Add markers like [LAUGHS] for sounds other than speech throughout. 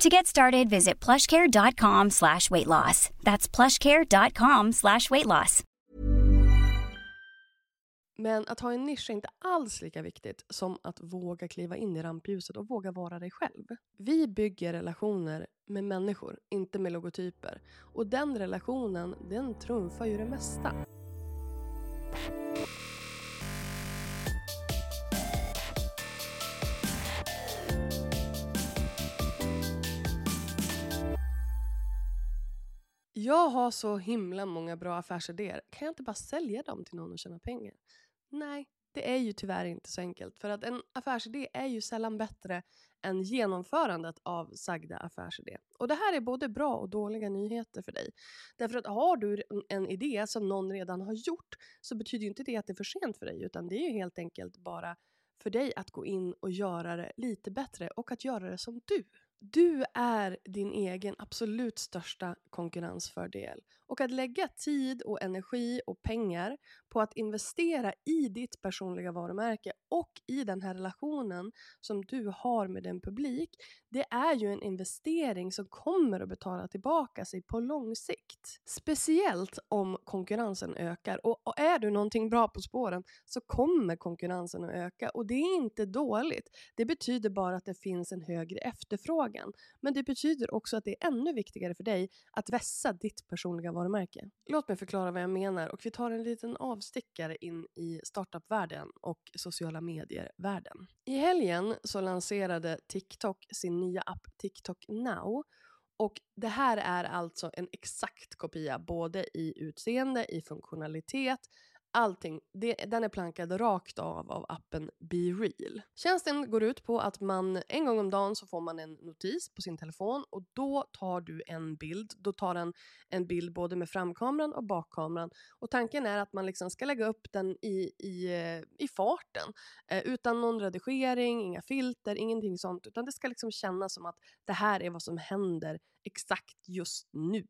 To get started, visit plushcare.com slash weight loss. That's plushcare.com slash weight loss. Men att ha en nisch är inte alls lika viktigt som att våga kliva in i rampljuset och våga vara dig själv. Vi bygger relationer med människor, inte med logotyper. Och den relationen, den trumfar ju det mesta. Jag har så himla många bra affärsidéer. Kan jag inte bara sälja dem till någon och tjäna pengar? Nej, det är ju tyvärr inte så enkelt. För att en affärsidé är ju sällan bättre än genomförandet av sagda affärsidé. Och det här är både bra och dåliga nyheter för dig. Därför att har du en idé som någon redan har gjort så betyder ju inte det att det är för sent för dig utan det är ju helt enkelt bara för dig att gå in och göra det lite bättre och att göra det som du. Du är din egen absolut största konkurrensfördel. Och att lägga tid och energi och pengar på att investera i ditt personliga varumärke och i den här relationen som du har med din publik, det är ju en investering som kommer att betala tillbaka sig på lång sikt. Speciellt om konkurrensen ökar. Och, och är du någonting bra på spåren så kommer konkurrensen att öka och det är inte dåligt. Det betyder bara att det finns en högre efterfrågan. Men det betyder också att det är ännu viktigare för dig att vässa ditt personliga varumärke. Låt mig förklara vad jag menar och vi tar en liten avstickare in i startupvärlden och sociala medier-världen. I helgen så lanserade TikTok sin nya app TikTok Now och det här är alltså en exakt kopia både i utseende, i funktionalitet, allting, det, den är plankad rakt av av appen BeReal. Tjänsten går ut på att man en gång om dagen så får man en notis på sin telefon och då tar du en bild. Då tar den en bild både med framkameran och bakkameran och tanken är att man liksom ska lägga upp den i, i, eh, i farten eh, utan någon redigering, inga filter, ingenting sånt utan det ska liksom kännas som att det här är vad som händer exakt just nu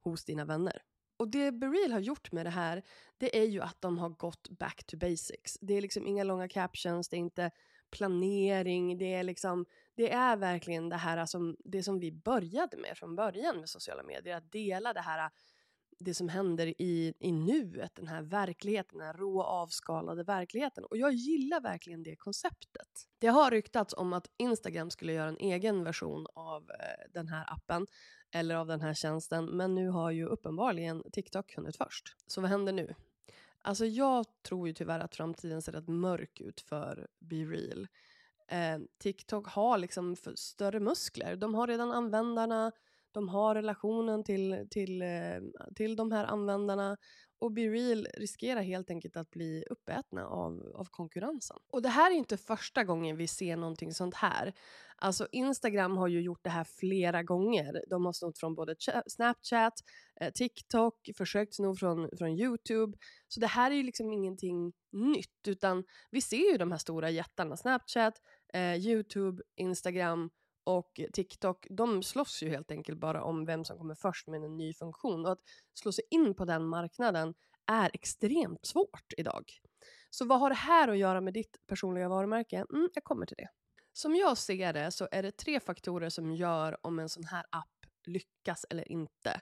hos dina vänner. Och det Bereal har gjort med det här, det är ju att de har gått back to basics. Det är liksom inga långa captions, det är inte planering, det är liksom, det är verkligen det här som, det som vi började med från början med sociala medier, att dela det här det som händer i, i nuet, den här verkligheten, den här rå avskalade verkligheten. Och jag gillar verkligen det konceptet. Det har ryktats om att Instagram skulle göra en egen version av eh, den här appen eller av den här tjänsten. Men nu har ju uppenbarligen TikTok hunnit först. Så vad händer nu? Alltså jag tror ju tyvärr att framtiden ser rätt mörk ut för BeReal. Eh, TikTok har liksom större muskler. De har redan användarna, de har relationen till, till, eh, till de här användarna och BeReal riskerar helt enkelt att bli uppätna av, av konkurrensen. Och det här är inte första gången vi ser någonting sånt här. Alltså Instagram har ju gjort det här flera gånger. De har snott från både Snapchat, eh, TikTok, försökt sno från, från YouTube. Så det här är ju liksom ingenting nytt utan vi ser ju de här stora jättarna Snapchat, eh, YouTube, Instagram och TikTok, de slåss ju helt enkelt bara om vem som kommer först med en ny funktion. Och att slå sig in på den marknaden är extremt svårt idag. Så vad har det här att göra med ditt personliga varumärke? Mm, jag kommer till det. Som jag ser det så är det tre faktorer som gör om en sån här app lyckas eller inte.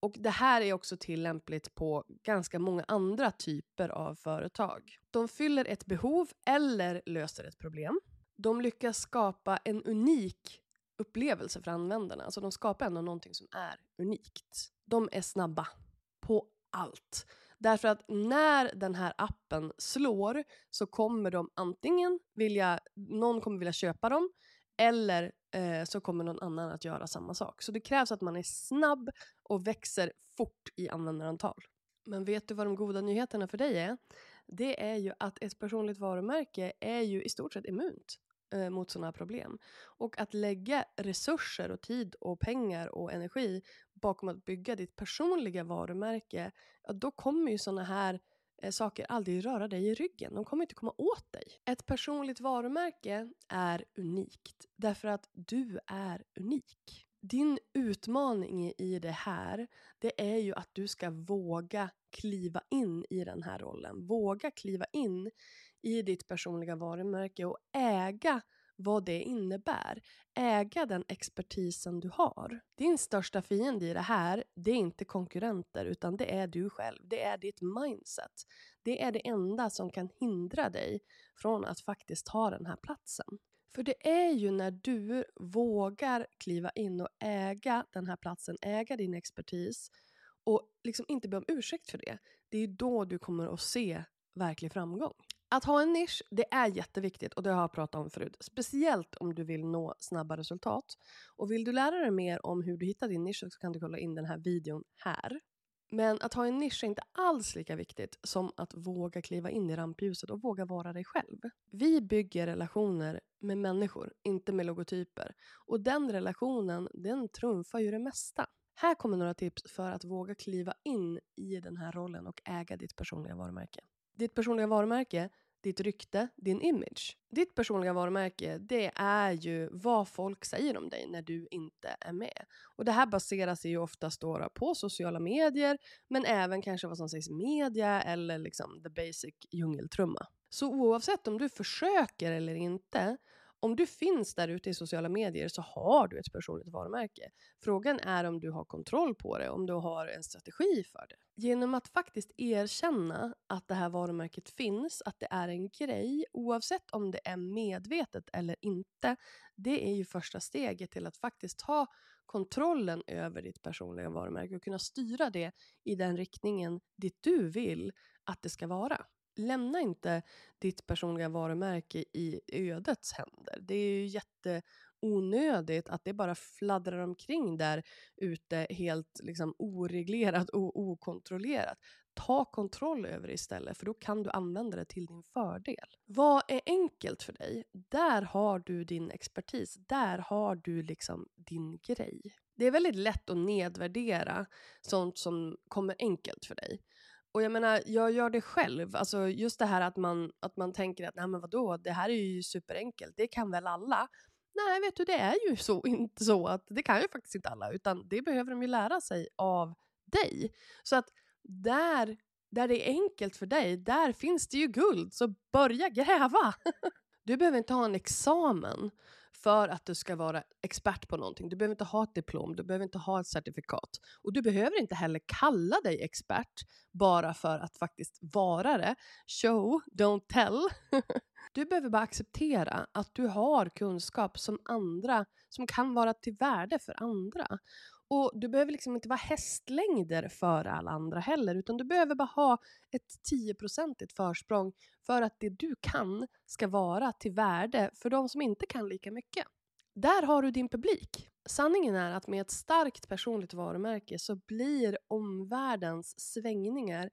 Och det här är också tillämpligt på ganska många andra typer av företag. De fyller ett behov eller löser ett problem. De lyckas skapa en unik upplevelse för användarna. Alltså de skapar ändå någonting som är unikt. De är snabba på allt. Därför att när den här appen slår så kommer de antingen vilja, någon kommer vilja köpa dem eller eh, så kommer någon annan att göra samma sak. Så det krävs att man är snabb och växer fort i användarantal. Men vet du vad de goda nyheterna för dig är? Det är ju att ett personligt varumärke är ju i stort sett immunt eh, mot sådana här problem. Och att lägga resurser och tid och pengar och energi bakom att bygga ditt personliga varumärke, ja, då kommer ju sådana här eh, saker aldrig röra dig i ryggen. De kommer inte komma åt dig. Ett personligt varumärke är unikt därför att du är unik. Din utmaning i det här, det är ju att du ska våga kliva in i den här rollen. Våga kliva in i ditt personliga varumärke och äga vad det innebär. Äga den expertisen du har. Din största fiende i det här, det är inte konkurrenter utan det är du själv. Det är ditt mindset. Det är det enda som kan hindra dig från att faktiskt ta den här platsen. För det är ju när du vågar kliva in och äga den här platsen, äga din expertis och liksom inte be om ursäkt för det. Det är då du kommer att se verklig framgång. Att ha en nisch, det är jätteviktigt och det har jag pratat om förut. Speciellt om du vill nå snabba resultat. Och vill du lära dig mer om hur du hittar din nisch så kan du kolla in den här videon här. Men att ha en nisch är inte alls lika viktigt som att våga kliva in i rampljuset och våga vara dig själv. Vi bygger relationer med människor, inte med logotyper. Och den relationen, den trumfar ju det mesta. Här kommer några tips för att våga kliva in i den här rollen och äga ditt personliga varumärke. Ditt personliga varumärke ditt rykte, din image. Ditt personliga varumärke, det är ju vad folk säger om dig när du inte är med. Och det här baseras ju oftast då på sociala medier, men även kanske vad som sägs i media eller liksom the basic djungeltrumma. Så oavsett om du försöker eller inte om du finns där ute i sociala medier så har du ett personligt varumärke. Frågan är om du har kontroll på det, om du har en strategi för det. Genom att faktiskt erkänna att det här varumärket finns, att det är en grej, oavsett om det är medvetet eller inte, det är ju första steget till att faktiskt ta kontrollen över ditt personliga varumärke och kunna styra det i den riktningen dit du vill att det ska vara lämna inte ditt personliga varumärke i ödets händer. Det är ju jätteonödigt att det bara fladdrar omkring där ute helt liksom oreglerat och okontrollerat. Ta kontroll över det istället för då kan du använda det till din fördel. Vad är enkelt för dig? Där har du din expertis. Där har du liksom din grej. Det är väldigt lätt att nedvärdera sånt som kommer enkelt för dig. Och jag menar, jag gör det själv. Alltså just det här att man, att man tänker att nej men vadå, det här är ju superenkelt, det kan väl alla? Nej, vet du, det är ju så, [LAUGHS] inte så att det kan ju faktiskt inte alla, utan det behöver de ju lära sig av dig. Så att där, där det är enkelt för dig, där finns det ju guld, så börja gräva! [LAUGHS] Du behöver inte ha en examen för att du ska vara expert på någonting. Du behöver inte ha ett diplom, du behöver inte ha ett certifikat. Och du behöver inte heller kalla dig expert bara för att faktiskt vara det. Show, don't tell. [LAUGHS] du behöver bara acceptera att du har kunskap som andra, som kan vara till värde för andra. Och du behöver liksom inte vara hästlängder före alla andra heller, utan du behöver bara ha ett 10-procentigt försprång för att det du kan ska vara till värde för de som inte kan lika mycket. Där har du din publik. Sanningen är att med ett starkt personligt varumärke så blir omvärldens svängningar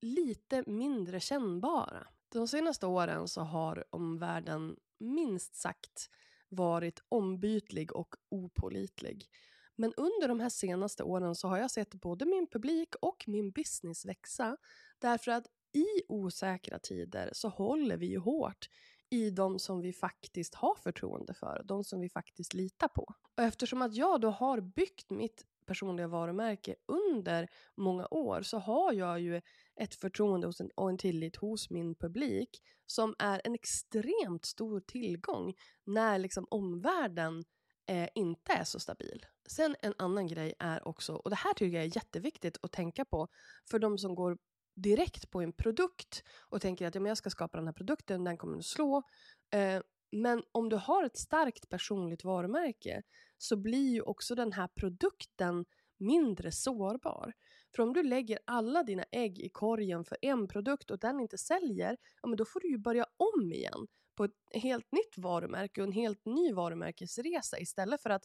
lite mindre kännbara. De senaste åren så har omvärlden minst sagt varit ombytlig och opolitlig. Men under de här senaste åren så har jag sett både min publik och min business växa. Därför att i osäkra tider så håller vi ju hårt i de som vi faktiskt har förtroende för, de som vi faktiskt litar på. Och eftersom att jag då har byggt mitt personliga varumärke under många år så har jag ju ett förtroende och en tillit hos min publik som är en extremt stor tillgång när liksom omvärlden eh, inte är så stabil. Sen en annan grej är också, och det här tycker jag är jätteviktigt att tänka på för de som går direkt på en produkt och tänker att ja, men jag ska skapa den här produkten, den kommer att slå. Eh, men om du har ett starkt personligt varumärke så blir ju också den här produkten mindre sårbar. För om du lägger alla dina ägg i korgen för en produkt och den inte säljer, ja men då får du ju börja om igen på ett helt nytt varumärke och en helt ny varumärkesresa istället för att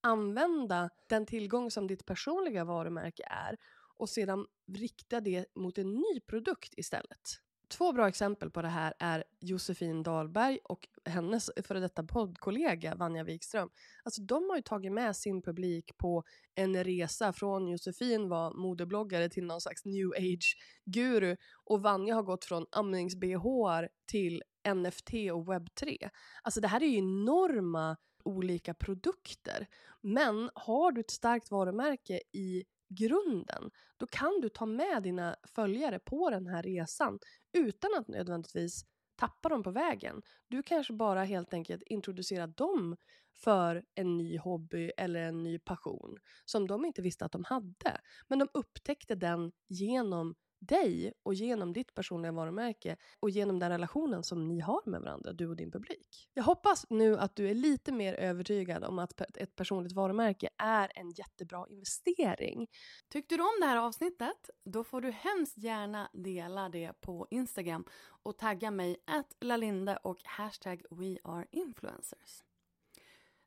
använda den tillgång som ditt personliga varumärke är och sedan rikta det mot en ny produkt istället. Två bra exempel på det här är Josefin Dahlberg och hennes före detta poddkollega Vanja Wikström. Alltså de har ju tagit med sin publik på en resa från Josefin var modebloggare till någon slags new age-guru och Vanja har gått från amnings-bh till NFT och webb3. Alltså det här är ju enorma olika produkter. Men har du ett starkt varumärke i grunden, då kan du ta med dina följare på den här resan utan att nödvändigtvis tappa dem på vägen. Du kanske bara helt enkelt introducerar dem för en ny hobby eller en ny passion som de inte visste att de hade. Men de upptäckte den genom dig och genom ditt personliga varumärke och genom den relationen som ni har med varandra, du och din publik. Jag hoppas nu att du är lite mer övertygad om att ett personligt varumärke är en jättebra investering. Tyckte du om det här avsnittet? Då får du hemskt gärna dela det på Instagram och tagga mig att lalinde och hashtag weareinfluencers.